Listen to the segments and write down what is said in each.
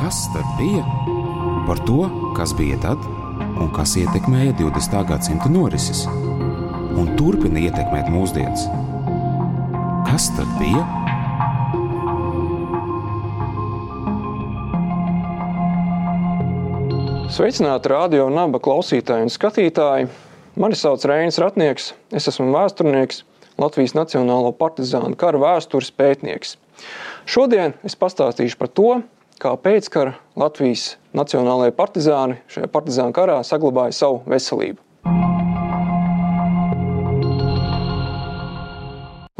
Kas tad bija? Par to, kas bija tad un kas ietekmēja 20. gadsimta norises un turpina ietekmēt mūsdienas. Kas tad bija? Sveicināti radio un naba klausītāji un skatītāji! Mani sauc Reinis Ratnieks, es esmu vēsturnieks, Latvijas Nacionālo partizānu kara vēstures pētnieks. Šodien es pastāstīšu par to, kā pēckara Latvijas nacionālajie partizāni šajā partizānu karā saglabāja savu veselību.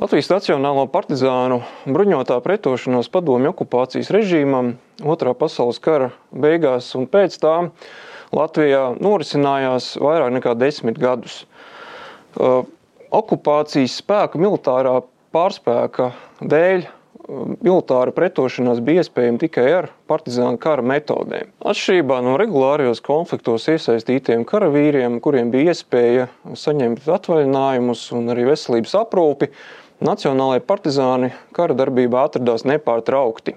Latvijas Nacionālo partizānu bruņotā pretošanās padomju okupācijas režīmam Otrā pasaules kara beigās un pēc tam Latvijā norisinājās vairāk nekā desmit gadus. Okupācijas spēku militārā pārspēka dēļ militāra pretošanās bija iespējama tikai ar partizānu kara metodēm. Atšķirībā no regulārajos konfliktos iesaistītiem karavīriem, kuriem bija iespēja saņemt atvaļinājumus un arī veselības aprūpi, nacionālajie partizāni kara darbībā atradās nepārtraukti.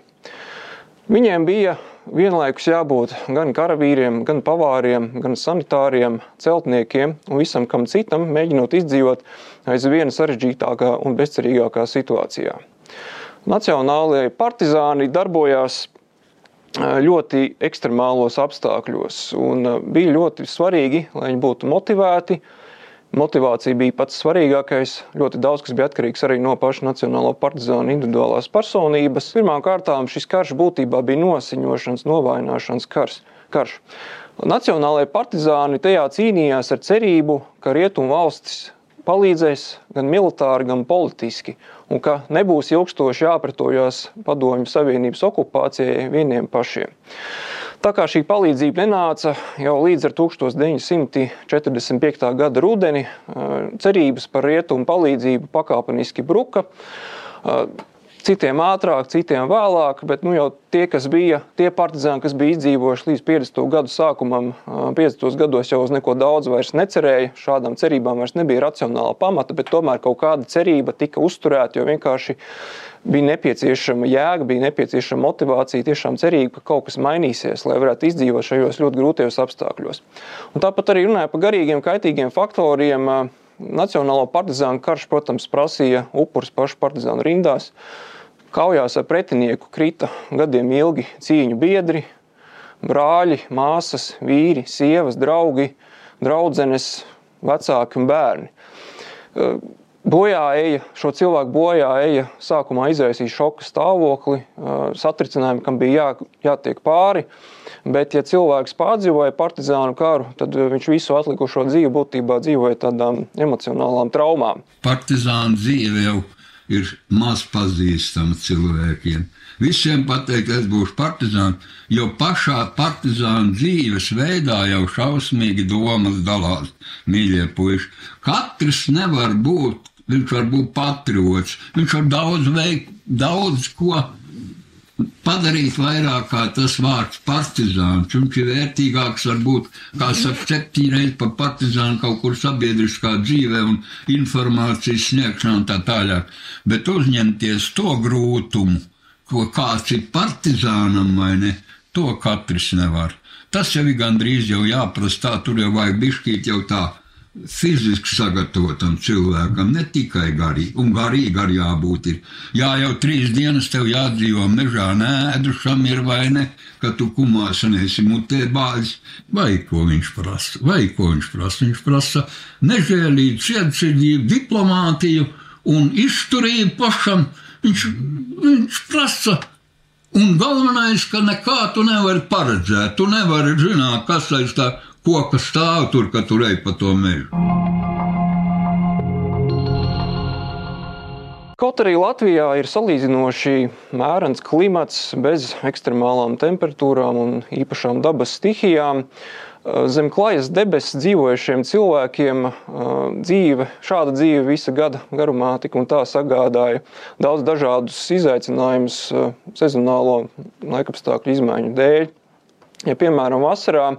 Viņiem bija vienlaikus jābūt gan karavīriem, gan pavāriem, gan sanitāriem, celtniekiem un visam kam citam, mēģinot izdzīvot aizvien sarežģītākā un bezcerīgākā situācijā. Nacionālajie partizāni darbojās ļoti ekstremālos apstākļos, un bija ļoti svarīgi, lai viņi būtu motivēti. Motivācija bija pats svarīgākais. Ļoti daudz kas bija atkarīgs arī no paša Nacionālo partizānu individuālās personības. Pirmkārt, šis karš būtībā bija nosiņošanas, novājināšanas kars, karš. Nacionālajie partizāni tajā cīnījās ar cerību, ka rietumu valstis palīdzēs gan militāri, gan politiski, un ka nebūs ilgstoši jāpretojas Padomju Savienības okupācijai vieniem pašiem. Tā kā šī palīdzība nenāca jau līdz 1945. gada rudeni, cerības par rietumu palīdzību pakāpeniski bruka citiem ātrāk, citiem vēlāk, bet nu, jau tie, kas bija, tie partizāni, kas bija izdzīvojuši līdz 50. gadu sākumam, 50. gados jau uz neko daudz vairs necerēja. Šādām cerībām vairs nebija racionāla pamata, bet tomēr kaut kāda cerība tika uzturēta, jo vienkārši bija nepieciešama jēga, bija nepieciešama motivācija, tiešām cerība, ka kaut kas mainīsies, lai varētu izdzīvot šajos ļoti grūtajos apstākļos. Un tāpat arī runāja par garīgiem, kaitīgiem faktoriem. Nacionālo partizānu karš, protams, prasīja upurus pašu partizānu rindās. Kaujās ar pretinieku krita gadiem ilgi cīņu biedri, brāļi, māsas, vīri, sievas, draugi, draudzenes, vecāki un bērni. Bojā eja, šo cilvēku bojā eja sākumā izraisīja šoka stāvokli, satricinājumi, kam bija jā, jātiek pāri. Bet, ja cilvēks pārdzīvoja partizānu karu, tad viņš visu atlikušo dzīvi būtībā dzīvoja tādām emocionālām traumām. Partizāna dzīve jau ir maz pazīstama cilvēkiem. Visiem pateikt, es būšu partizāns, jo pašā partizāna dzīves veidā jau šausmīgi domas dalās, mīļie puiši. Katrs nevar būt, viņš var būt patriots, viņš var daudz veikt, daudz ko padarīt vairāk kā tas vārds partizāns. Viņš ir vērtīgāks, varbūt, kā saka, septiņreiz par partizānu kaut kur sabiedriskā dzīvē un informācijas sniegšanā un tā tālāk. Bet uzņemties to grūtumu, ko kāds ir partizānam vai ne, to katrs nevar. Tas jau ir gandrīz jau jāprasa tā, tur jau vajag bišķīt jau tā fiziski sagatavotam cilvēkam, ne tikai garīgi, un garīgi arī jābūt. Ir. Jā, jau trīs dienas tev jādzīvo mežā, nēdušam ir vai ne, ka tu kumās un esi mutē bāzis, vai ko viņš prasa, vai ko viņš prasa. Viņš prasa nežēlību, cietsirdību, diplomātiju un izturību pašam. Viņš, viņš prasa Un galvenais, ka nekā tu nevari paredzēt. Tu nevari zināt, kas aiz tā koka stāv tur, kad tur ej pa to mežu. Kaut arī Latvijā ir salīdzinoši mērens klimats, bez ekstremālām temperatūrām un īpašām dabas stihijām, zem klajas debesis dzīvojušiem cilvēkiem dzīve, šāda dzīve visa gada garumā tik un tā sagādāja daudz dažādus izaicinājumus sezonālo laikapstākļu izmaiņu dēļ. Ja, piemēram, vasarā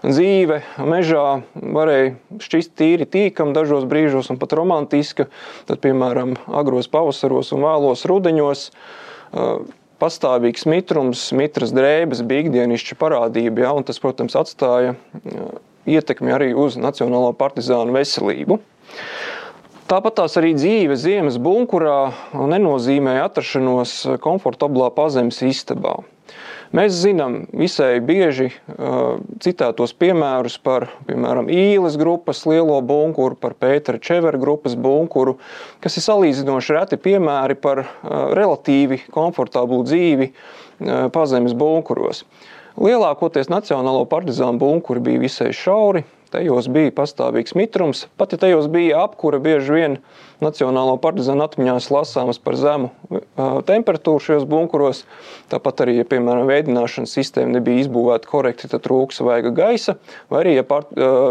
dzīve mežā varēja šķist tīri tīkam dažos brīžos un pat romantiska, tad, piemēram, agros pavasaros un vēlos rudeņos pastāvīgs mitrums, mitras drēbes bija ikdienišķa parādība, ja, un tas, protams, atstāja ietekmi arī uz Nacionālo partizānu veselību. Tāpat tās arī dzīve ziemas bunkurā nenozīmēja atrašanos komfortablā pazemes istabā. Mēs zinām visai bieži uh, citētos piemērus par, piemēram, īles grupas lielo bunkuru, par Pētera Čevera grupas bunkuru, kas ir salīdzinoši reti piemēri par uh, relatīvi komfortablu dzīvi uh, pazemes bunkuros. Lielākoties Nacionālo partizānu bunkuri bija visai šauri, Tajos bija pastāvīgs mitrums, pat ja tajos bija apkura, bieži vien Nacionālo partizānu atmiņās lasāms par zemu temperatūru šajos bunkuros. Tāpat arī, ja, piemēram, veidināšanas sistēma nebija izbūvēta korekti, tad trūks vajag gaisa, vai arī, ja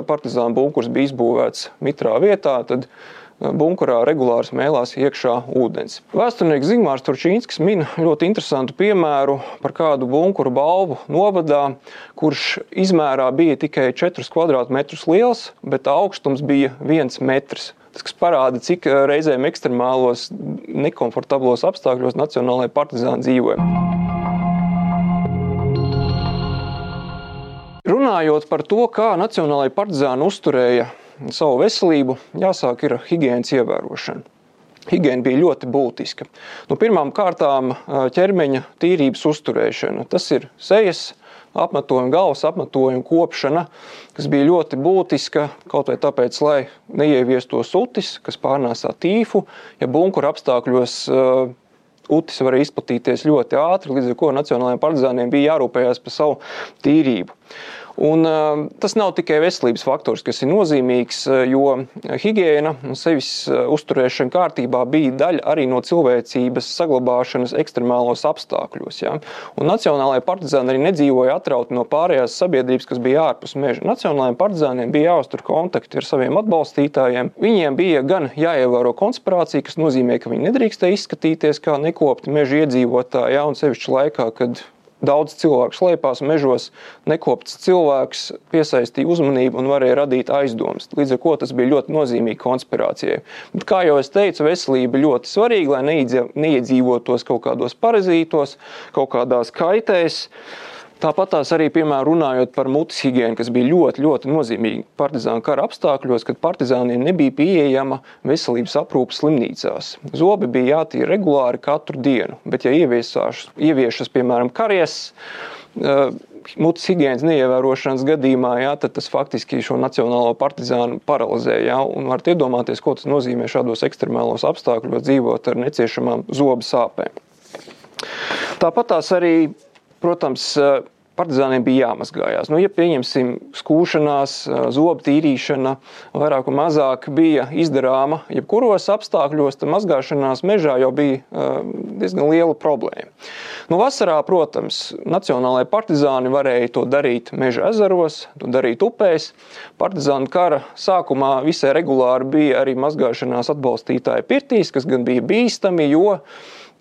partizānu bunkurs bija izbūvēts mitrā vietā, tad bunkurā regulāri smēlās iekšā ūdens. Vēsturnieks Zigmārs Turčīnskis min ļoti interesantu piemēru par kādu bunkuru balvu novadā, kurš izmērā bija tikai 4 kvadrātmetrus liels, bet augstums bija 1 metrs. Tas parāda, cik reizēm ekstremālos, nekomfortablos apstākļos nacionālajie partizāni dzīvoja. Runājot par to, kā nacionālajie partizāni uzturēja savu veselību, jāsāk ar higiēnas ievērošanu. Higiēna bija ļoti būtiska. Nu, pirmām kārtām ķermeņa tīrības uzturēšana. Tas ir sejas apmetojuma, galvas apmetojuma kopšana, kas bija ļoti būtiska kaut vai tāpēc, lai neieviestos utis, kas pārnēsā tīfu. Ja bunkura apstākļos uh, utis var izplatīties ļoti ātri, līdz ar to nacionālajiem partizāniem bija jārūpējas par savu tīrību. Un, tas nav tikai veselības faktors, kas ir nozīmīgs, jo higiēna un sevis uzturēšana kārtībā bija daļa arī no cilvēcības saglabāšanas ekstremālos apstākļos. Ja? Un nacionālajie partizāni arī nedzīvoja atrauti no pārējās sabiedrības, kas bija ārpus meža. Nacionālajiem partizāniem bija jāuztur kontakti ar saviem atbalstītājiem. Viņiem bija gan jāievēro konspirācija, kas nozīmē, ka viņi nedrīkstēja izskatīties kā nekopti meža iedzīvotāji, ja? un sevišķi laikā, kad Daudz cilvēku slēpās mežos, nekopts cilvēks piesaistīja uzmanību un varēja radīt aizdomas. Līdz ar to tas bija ļoti nozīmīgi konspirācijai. Bet, kā jau es teicu, veselība ļoti svarīga, lai neiedzīvotos kaut kādos parazītos, kaut kādās kaitēs. Tāpat tās arī, piemēram, runājot par mutes higiēnu, kas bija ļoti, ļoti nozīmīga partizānu kara apstākļos, kad partizāniem nebija pieejama veselības aprūpe slimnīcās. Zobi bija jātīra regulāri katru dienu, bet ja ieviešas, piemēram, karies, uh, mutes higiēnas neievērošanas gadījumā, jā, tad tas faktiski šo nacionālo partizānu paralizē. Jā, un varat iedomāties, ko tas nozīmē šādos ekstremālos apstākļos dzīvot ar neciešamām zobu sāpēm. Tāpat tās arī Protams, partizāniem bija jāmazgājās. Nu, ja pieņemsim, skūšanās, zobu tīrīšana vairāk vai mazāk bija izdarāma jebkuros apstākļos, tad mazgāšanās mežā jau bija diezgan liela problēma. Nu, vasarā, protams, nacionālajie partizāni varēja to darīt meža ezeros, to darīt upēs. Partizānu kara sākumā visai regulāri bija arī mazgāšanās atbalstītāji pirtīs, kas gan bija bīstami, jo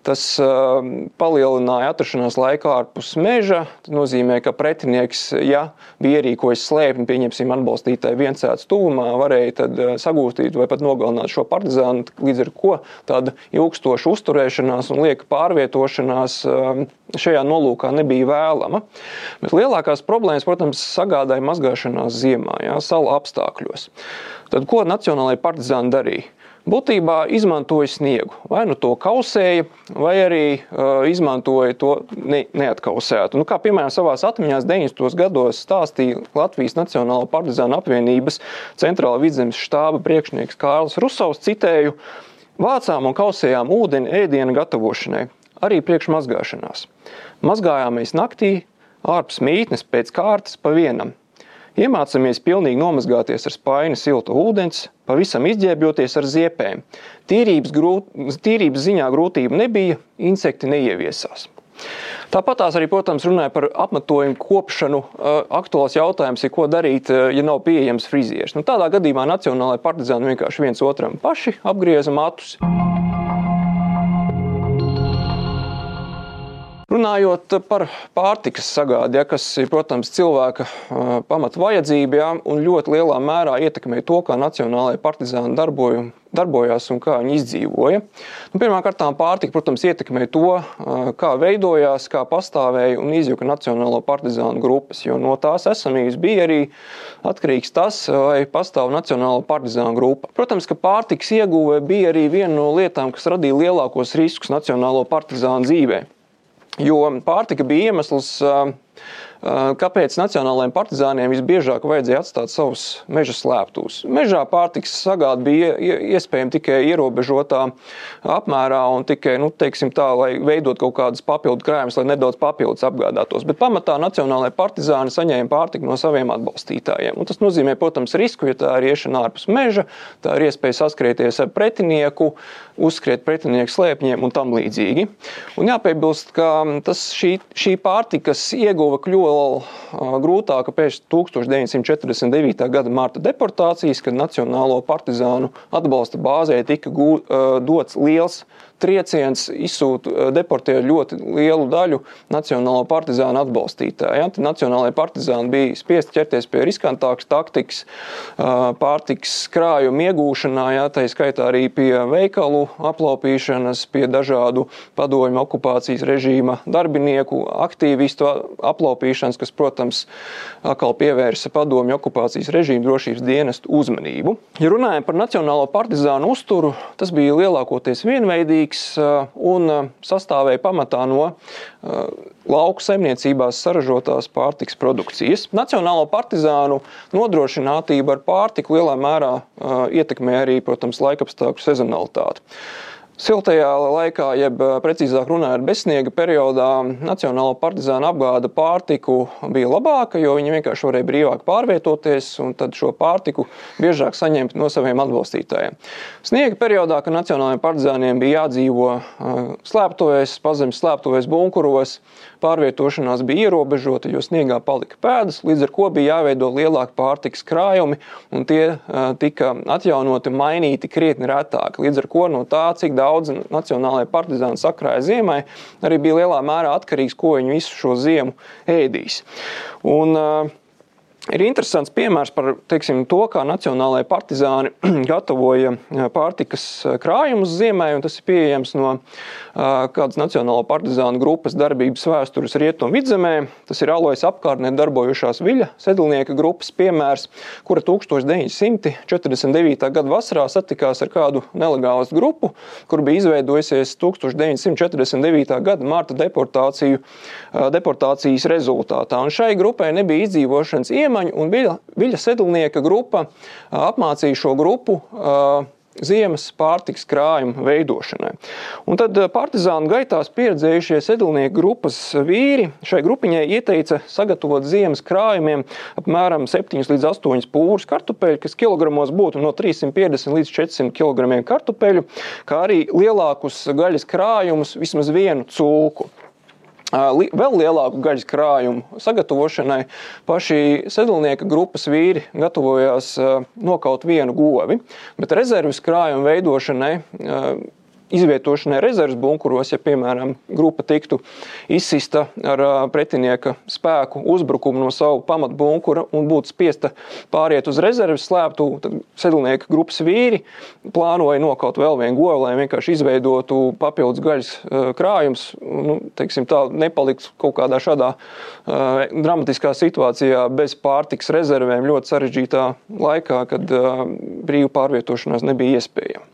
Tas uh, palielināja atrašanās laiku ārpus meža. Tas nozīmē, ka pretinieks, ja bija ierīkojis slēpni, pieņemsim, atbalstītāji viensētas tuvumā, varēja tad uh, sagūstīt vai pat nogalināt šo partizānu. Līdz ar to tāda ilgstoša uzturēšanās un lieka pārvietošanās uh, šajā nolūkā nebija vēlama. Bet lielākās problēmas, protams, sagādāja mazgāšanās ziemā, jā, salu apstākļos. Tad ko nacionālajie partizāni darīja? Būtībā izmantoja sniegu. Vai nu to kausēja, vai arī uh, izmantoja to ne, neatkausētu. Nu, kā piemēram, savā atmiņā 90. gados stāstīja Latvijas Nacionālo partizānu apvienības centrāla vidzemes štāba priekšnieks Kārlis Rusovs. Citēju: Vācām un kausējām ūdeni ēdienu gatavošanai, arī priekšmazgāšanās. Mazgājāmies naktī, ārpus mītnes pēc kārtas pa vienam. Iemācāmies pilnīgi nomazgāties ar spaini siltu ūdens, pavisam izģērbjoties ar ziepēm. Tīrības, grūt, tīrības ziņā grūtību nebija, insekti neieviesās. Tāpat tās arī, protams, runāja par apmetojumu kopšanu. Aktuāls jautājums ir, ko darīt, ja nav pieejams frizieris. Nu, tādā gadījumā nacionālajie partizāni vienkārši viens otram paši apgrieza matus. Runājot par pārtikas sagādi, ja, kas ir, protams, cilvēka pamata vajadzība, ja, un ļoti lielā mērā ietekmē to, kā nacionālajie partizāni darboju, darbojās un kā viņi izdzīvoja. Nu, Pirmkārt, pārtika, protams, ietekmē to, kā veidojās, kā pastāvēja un izjuka Nacionālo partizānu grupas, jo no tās esamības bija arī atkarīgs tas, vai pastāv Nacionālo partizānu grupa. Protams, ka pārtikas ieguve bija arī viena no lietām, kas radīja lielākos riskus Nacionālo partizānu dzīvēm. Jo pārtika bija iemesls Kāpēc nacionālajiem partizāniem visbiežāk vajadzēja atstāt savus meža slēptus? Mežā pārtiks sagāda bija iespējama tikai ierobežotā apmērā un tikai, nu, teiksim tā, lai veidot kaut kādas papildu krājumus, lai nedaudz papildus apgādātos. Bet pamatā nacionālajie partizāni saņēma pārtiku no saviem atbalstītājiem. Un tas nozīmē, protams, risku, ja tā ir iešana ārpus meža, tā ir iespēja saskrieties ar pretinieku, uzskriet pretinieku slēpņiem un tam līdzīgi. Un jāpiebilst, ka tas, šī, šī pārtikas ieguva kļuva vēl grūtāka pēc 1949. gada marta deportācijas, kad Nacionālo partizānu atbalsta bāzē tika gū, dots liels trieciens izsūta, eh, deportēja ļoti lielu daļu nacionālo partizānu atbalstītāju. Ja? Nacionālajie partizāni bija spiesti ķerties pie riskantākas taktikas, eh, pārtiks krājuma iegūšanā, ja? tā skaitā arī pie veikalu aplaupīšanas, pie dažādu padomju okupācijas režīma darbinieku, aktīvistu aplaupīšanas, kas, protams, atkal pievērsa padomju okupācijas režīmu drošības dienestu uzmanību. Ja runājam par nacionālo partizānu uzturu, tas bija lielākoties vienveidīgs ilgspējīgs uh, un uh, sastāvēja pamatā no uh, lauku saimniecībās saražotās pārtiks produkcijas. Nacionālo partizānu nodrošinātība ar pārtiku lielā mērā ietekmē arī, protams, laikapstākļu sezonalitāti. Siltajā laikā, jeb precīzāk runājot, bezsniega periodā Nacionāla partizāna apgāda pārtiku bija labāka, jo viņi vienkārši varēja brīvāk pārvietoties un tad šo pārtiku biežāk saņemt no saviem atbalstītājiem. Sniega periodā, kad Nacionālajiem partizāniem bija jādzīvo slēptuvēs, pazemes slēptuvēs, bunkuros, pārvietošanās bija ierobežota, jo sniegā palika pēdas, līdz ar ko bija jāveido lielāki pārtikas krājumi un tie tika atjaunoti, mainīti krietni retāk. Līdz ar to no tā, cik daudz nacionālajie partizāni sakrāja ziemai, arī bija lielā mērā atkarīgs, ko viņi visu šo ziemu ēdīs. Un, uh, Ir interesants piemērs par teiksim, to, kā nacionālajie partizāni gatavoja pārtikas krājumus ziemē, un tas ir pieejams no kādas nacionālo partizānu grupas darbības vēstures rietumu vidzemē. Tas ir alojas apkārtnē darbojušās viļa sedlnieka grupas piemērs, kura 1949. gada vasarā satikās ar kādu nelegālistu grupu, kur bija izveidojusies 1949. gada deportāciju, deportācijas rezultātā. Un šai grupai nebija izdzīvošanas iemesls iemaņu, un Viļa, Viļa sedlnieka grupa apmācīja šo grupu ziemas pārtiks krājuma veidošanai. Un tad partizānu gaitās pieredzējušie sedlnieku grupas vīri šai grupiņai ieteica sagatavot ziemas krājumiem apmēram 7 līdz 8 pūrus kartupeļu, kas kilogramos būtu no 350 līdz 400 kg kartupeļu, kā arī lielākus gaļas krājumus, vismaz vienu cūku. Vēl lielāku gaļas krājumu sagatavošanai. Paši sedlnieka grupas vīri gatavojās nokaut vienu govi, bet rezerves krājumu veidošanai izvietošanai rezerves bunkuros, ja, piemēram, grupa tiktu izsista ar pretinieka spēku uzbrukumu no savu pamatbunkura un būtu spiesta pāriet uz rezerves slēptu, tad sedlnieka grupas vīri plānoja nokaut vēl vienu govu, lai vienkārši izveidotu papildus gaļas krājums, nu, teiksim tā, nepalikt kaut kādā šādā uh, dramatiskā situācijā bez pārtiks rezervēm ļoti sarežģītā laikā, kad uh, brīvu pārvietošanās nebija iespējama.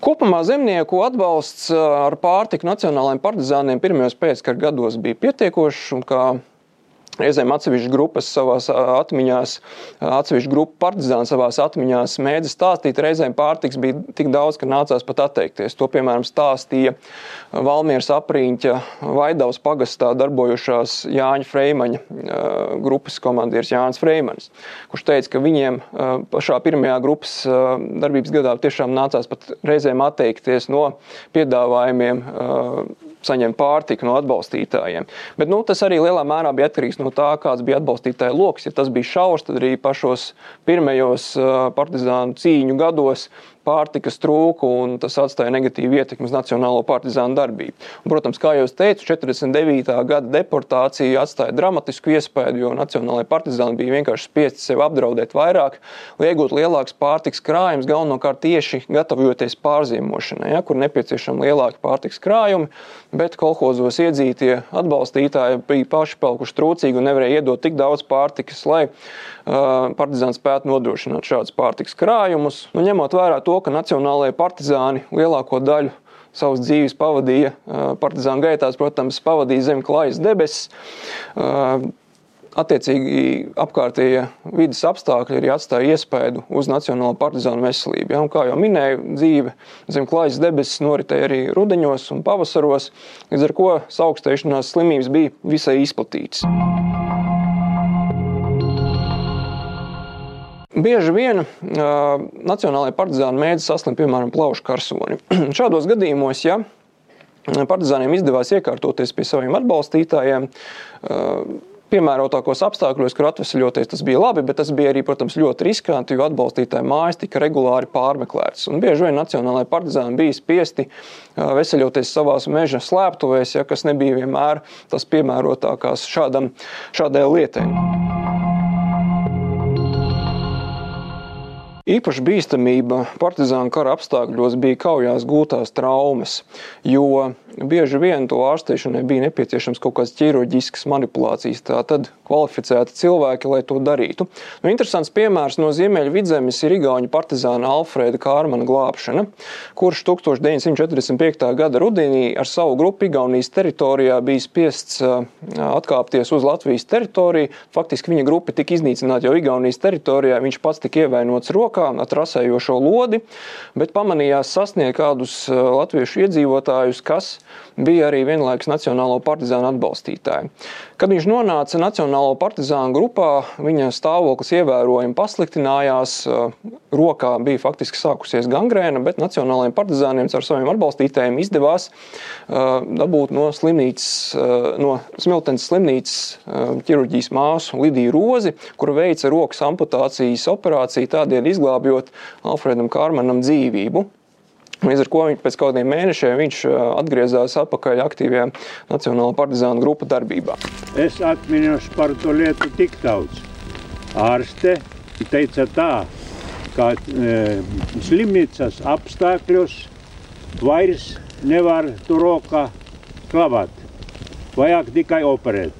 Kopumā zemnieku atbalsts ar pārtiku nacionālajiem partizāniem pirmajos pēckara gados bija pietiekošs, un kā Reizēm atsevišķas grupas savā atmiņā, atsevišķa grupa partizāni savā atmiņā mēdza stāstīt, reizēm pārtiks bija tik daudz, ka nācās pat atteikties. To, piemēram, stāstīja Valmieras apriņķa Vaidavas pagastā darbojušās Jāņa Freimaņa grupas komandieris Jānis Freimans, kurš teica, ka viņiem pašā pirmajā grupas darbības gadā tiešām nācās pat reizēm atteikties no piedāvājumiem saņem pārtiku no atbalstītājiem. Bet nu, tas arī lielā mērā bija atkarīgs no tā, kāds bija atbalstītāja lokus. Ja tas bija šaurs, tad arī pašos pirmajos partizānu cīņu gados pārtikas trūku, un tas atstāja negatīvu ietekmi uz Nacionālo partizānu darbību. Un, protams, kā jau teicu, 49. gada deportācija atstāja dramatisku iespēju, jo Nacionālajie partizāni bija vienkārši spiesti sevi apdraudēt vairāk, lai iegūtu lielāks pārtikas krājums, galvenokārt tieši gatavojoties pārziemošanai, ja, kur nepieciešami lielāki pārtikas krājumi, bet kolhozos iedzītie atbalstītāji bija paši palikuši trūcīgi un nevarēja iedot tik daudz pārtikas, lai uh, partizāni spētu nodrošināt šādus pārtikas krājumus. Nu, ņemot vērā to, ka nacionālajie partizāni lielāko daļu savas dzīves pavadīja partizānu gaitās, protams, pavadīja zem klājas debesis. Attiecīgi, apkārtējie vidas apstākļi arī atstāja iespaidu uz Nacionālo partizānu veselību. Ja? Un, kā jau minēju, dzīve zem klājas debesis noritēja arī rudenos un pavasaros, līdz ar to augstēšanās slimības bija visai izplatītas. Bieži vien uh, nacionālajie partizāni mēdz saslimt, piemēram, plaušu karsoni. Šādos gadījumos, ja partizāniem izdevās iekārtoties pie saviem atbalstītājiem, uh, piemērotākos apstākļos, kur atvesļoties, tas bija labi, bet tas bija arī, protams, ļoti riskanti, jo atbalstītāju mājas tika regulāri pārmeklētas. Un bieži vien nacionālajie partizāni bija spiesti veseļoties savās meža slēptuvēs, ja, kas nebija vienmēr tas piemērotākās šādam, šādai lietai. Īpaši bīstamība partizānu kara apstākļos bija kaujās gūtās traumas, jo bieži vien to ārstēšanai bija nepieciešams kaut kādas ķirurģiskas manipulācijas. Tātad kvalificēti cilvēki, lai to darītu. Nu, interesants piemērs no Ziemeļvidzemes ir Igaunijas partizāna Alfrēda Kārmana glābšana, kurš 1945. gada rudenī ar savu grupu Igaunijas teritorijā bija spiests atkāpties uz Latvijas teritoriju. Faktiski viņa grupa tika iznīcināta jau Igaunijas teritorijā, viņš pats tika ievainots rokā ar trasējošo lodi, bet pamanījās sasniegt kādus latviešu iedzīvotājus, kas bija arī vienlaikus Nacionālo partizānu atbalstītāji. Kad viņš nonāca Nacionālo partizānu grupā, viņa stāvoklis ievērojami pasliktinājās. Rokā bija faktiski sākusies gangrēna, bet Nacionālajiem partizāniem ar saviem atbalstītājiem izdevās dabūt no slimnīcas, no Smiltenes slimnīcas ķirurģijas māsu Lidiju Rozi, kura veica rokas amputācijas operāciju, tādēļ izglābjot Alfredam Kārmanam dzīvību. Līdz ar to viņš pēc kādiem mēnešiem viņš atgriezās atpakaļ aktīvajā Nacionālā partizāna grupu darbībā. Es atminos par to lietu tik daudz. Ārste teica tā, ka e, slimnīcas apstākļos vairs nevar tu rokā klavāt. Vajag tikai operēt.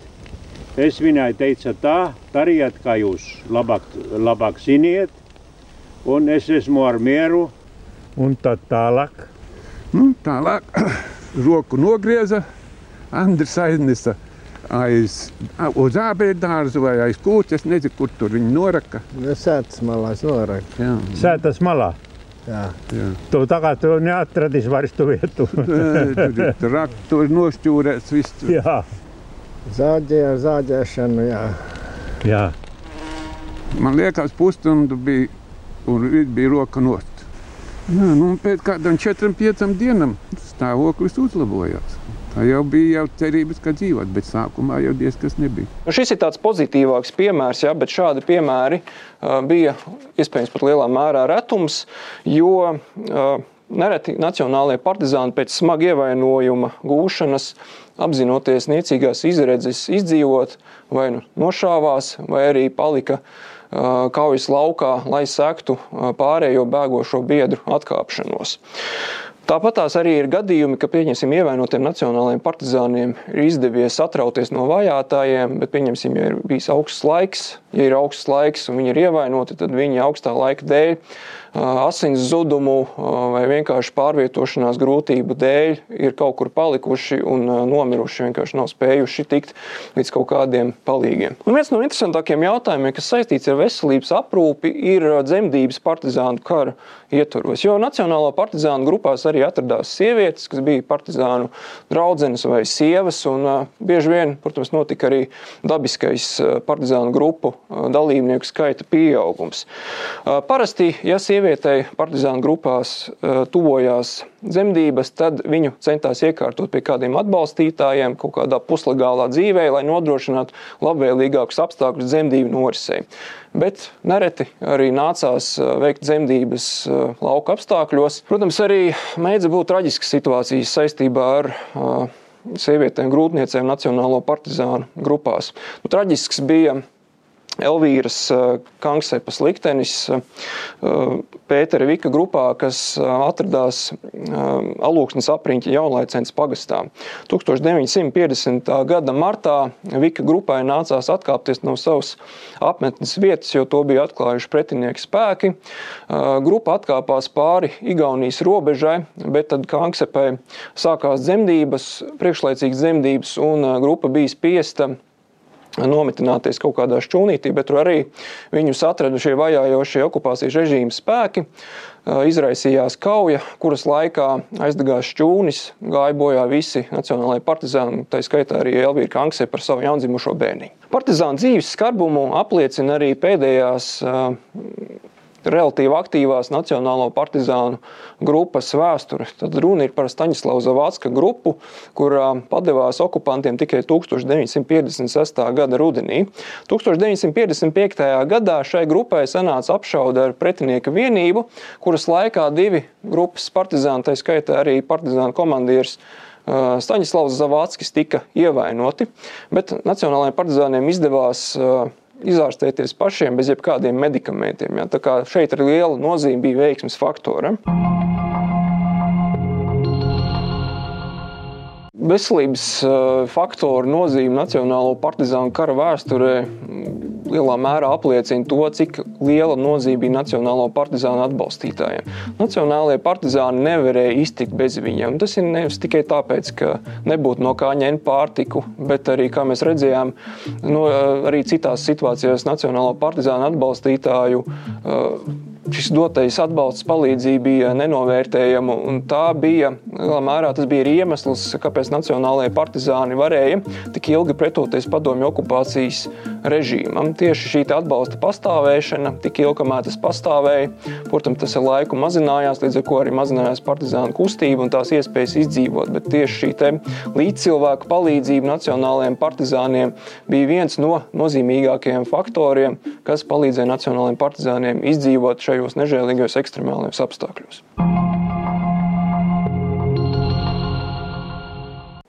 Es viņai teicu tā, dariet, kā jūs labāk, labāk ziniet, un es esmu ar mieru un tā tālāk. Nu, tālāk roku nogrieza, Andris aiznesa aiz, uz ābēdārzu vai aiz kūts. Es nezinu, kur tur viņi noraka. Ja sētas malā noraka. Jā. Sētas malā. Jā. Jā. Tu tagad tu neatradīsi vairs tu vietu. tur ir trakt, tur ir nošķūrēts viss. Jā. Zāģē ar zāģēšanu, jā. Jā. Man liekas, pusstundu bija un bija roka nost. Jā, nu, pēc kādam četriem, pieciem dienām stāvoklis uzlabojās. Tā jau bija jau cerības, ka dzīvot, bet sākumā jau diezgan nebija. Nu, šis ir tāds pozitīvāks piemērs, ja, bet šādi piemēri uh, bija iespējams pat lielā mērā retums, jo uh, nereti nacionālajie partizāni pēc smaga ievainojuma gūšanas, apzinoties niecīgās izredzes izdzīvot, vai nu nošāvās, vai arī palika kaujas laukā, lai sektu pārējo bēgošo biedru atkāpšanos. Tāpat tās arī ir gadījumi, ka pieņemsim ievainotiem nacionālajiem partizāniem ir izdevies atrauties no vajātajiem, bet pieņemsim, ja ir bijis augsts laiks, ja ir augsts laiks un viņi ir ievainoti, tad viņi augstā laika dēļ asins zudumu vai vienkārši pārvietošanās grūtību dēļ ir kaut kur palikuši un nomiruši, vienkārši nav spējuši tikt līdz kaut kādiem palīgiem. Un viens no interesantākiem jautājumiem, kas saistīts ar veselības aprūpi, ir dzemdības partizānu kara ietvaros. Jo Nacionālā partizānu grupās arī atradās sievietes, kas bija partizānu draudzenes vai sievas. Un, bieži vien, protams, notika arī dabiskais partizānu grupu dalībnieku skaita pieaugums. Parasti, ja sievietei partizānu grupās tuvojās dzemdības, tad viņu centās iekārtot pie kādiem atbalstītājiem kaut kādā puslegālā dzīvē, lai nodrošinātu labvēlīgākus apstākļus dzemdību norisei. Bet nereti arī nācās veikt dzemdības lauka apstākļos. Protams, arī mēdza būt traģiskas situācijas saistībā ar sievietēm, grūtniecēm, nacionālo partizānu grupās. Nu, traģisks bija Elvīras eh, Kanksepas liktenis eh, Pētera Vika grupā, kas eh, atradās Alūksnes apriņķa jaunlaicens pagastā. 1950. gada martā Vika grupai nācās atkāpties no savas apmetnes vietas, jo to bija atklājuši pretinieki spēki. Grupa atkāpās pāri Igaunijas robežai, bet tad Kanksepai sākās dzemdības, priekšlaicīgas dzemdības, un grupa bija spiesta nometināties kaut kādā šķūnītī, bet tur arī viņus atrada šie vajājošie okupācijas režīma spēki. Izraisījās kauja, kuras laikā aizdegās šķūnis, gāja bojā visi nacionālajie partizāni, tā skaitā arī Elvīra Kankse par savu jaundzimušo bērniņu. Partizānu dzīves skarbumu apliecina arī pēdējās relatīvi aktīvās Nacionālo partizānu grupas vēsture. Tad runa ir par Staņislavu Zavacka grupu, kurā padevās okupantiem tikai 1956. gada rudenī. 1955. gadā šai grupai sanāca apšaude ar pretinieka vienību, kuras laikā divi grupas partizāni, tā skaitā arī partizānu komandieris, Staņislavs Zavackis tika ievainoti, bet Nacionālajiem partizāniem izdevās izārstēties pašiem bez jebkādiem medikamentiem. Ja? Tā kā šeit ir liela nozīme bija veiksmes faktora. Veselības faktoru nozīme Nacionālo partizānu kara vēsturē lielā mērā apliecina to, cik liela nozīme bija Nacionālo partizānu atbalstītājiem. Nacionālajie partizāni nevarēja iztikt bez viņiem. Tas ir nevis tikai tāpēc, ka nebūtu no kā ņemt pārtiku, bet arī, kā mēs redzējām, no, arī citās situācijās Nacionālo partizānu atbalstītāju šis dotais atbalsts, palīdzība bija nenovērtējama. Tā bija lielā mērā tas bija iemesls, kāpēc Nacionālajie partizāni varēja tik ilgi pretoties padomju okupācijas režīmam. Tieši šī atbalsta pastāvēšana, tik ilgi, kamēr tas pastāvēja, protams, tas ar laiku mazinājās, līdz ar to arī mazinājās partizānu kustība un tās iespējas izdzīvot. Bet tieši šī līdzcilvēku palīdzība nacionālajiem partizāniem bija viens no nozīmīgākajiem faktoriem, kas palīdzēja nacionālajiem partizāniem izdzīvot šajos nežēlīgajos ekstremālajos apstākļos.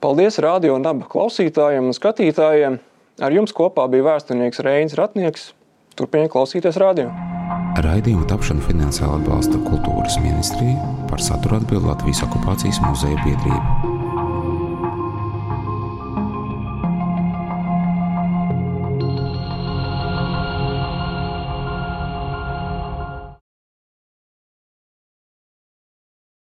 Paldies radio un abu klausītājiem un skatītājiem! Ar jums kopā bija vēsturnieks Reinis Ratnieks. Turpiniet klausīties radio. Raidījumu tapšanu finansiāli atbalsta Kultūras ministrija par saturu atbild Latvijas okupācijas muzeja biedrība.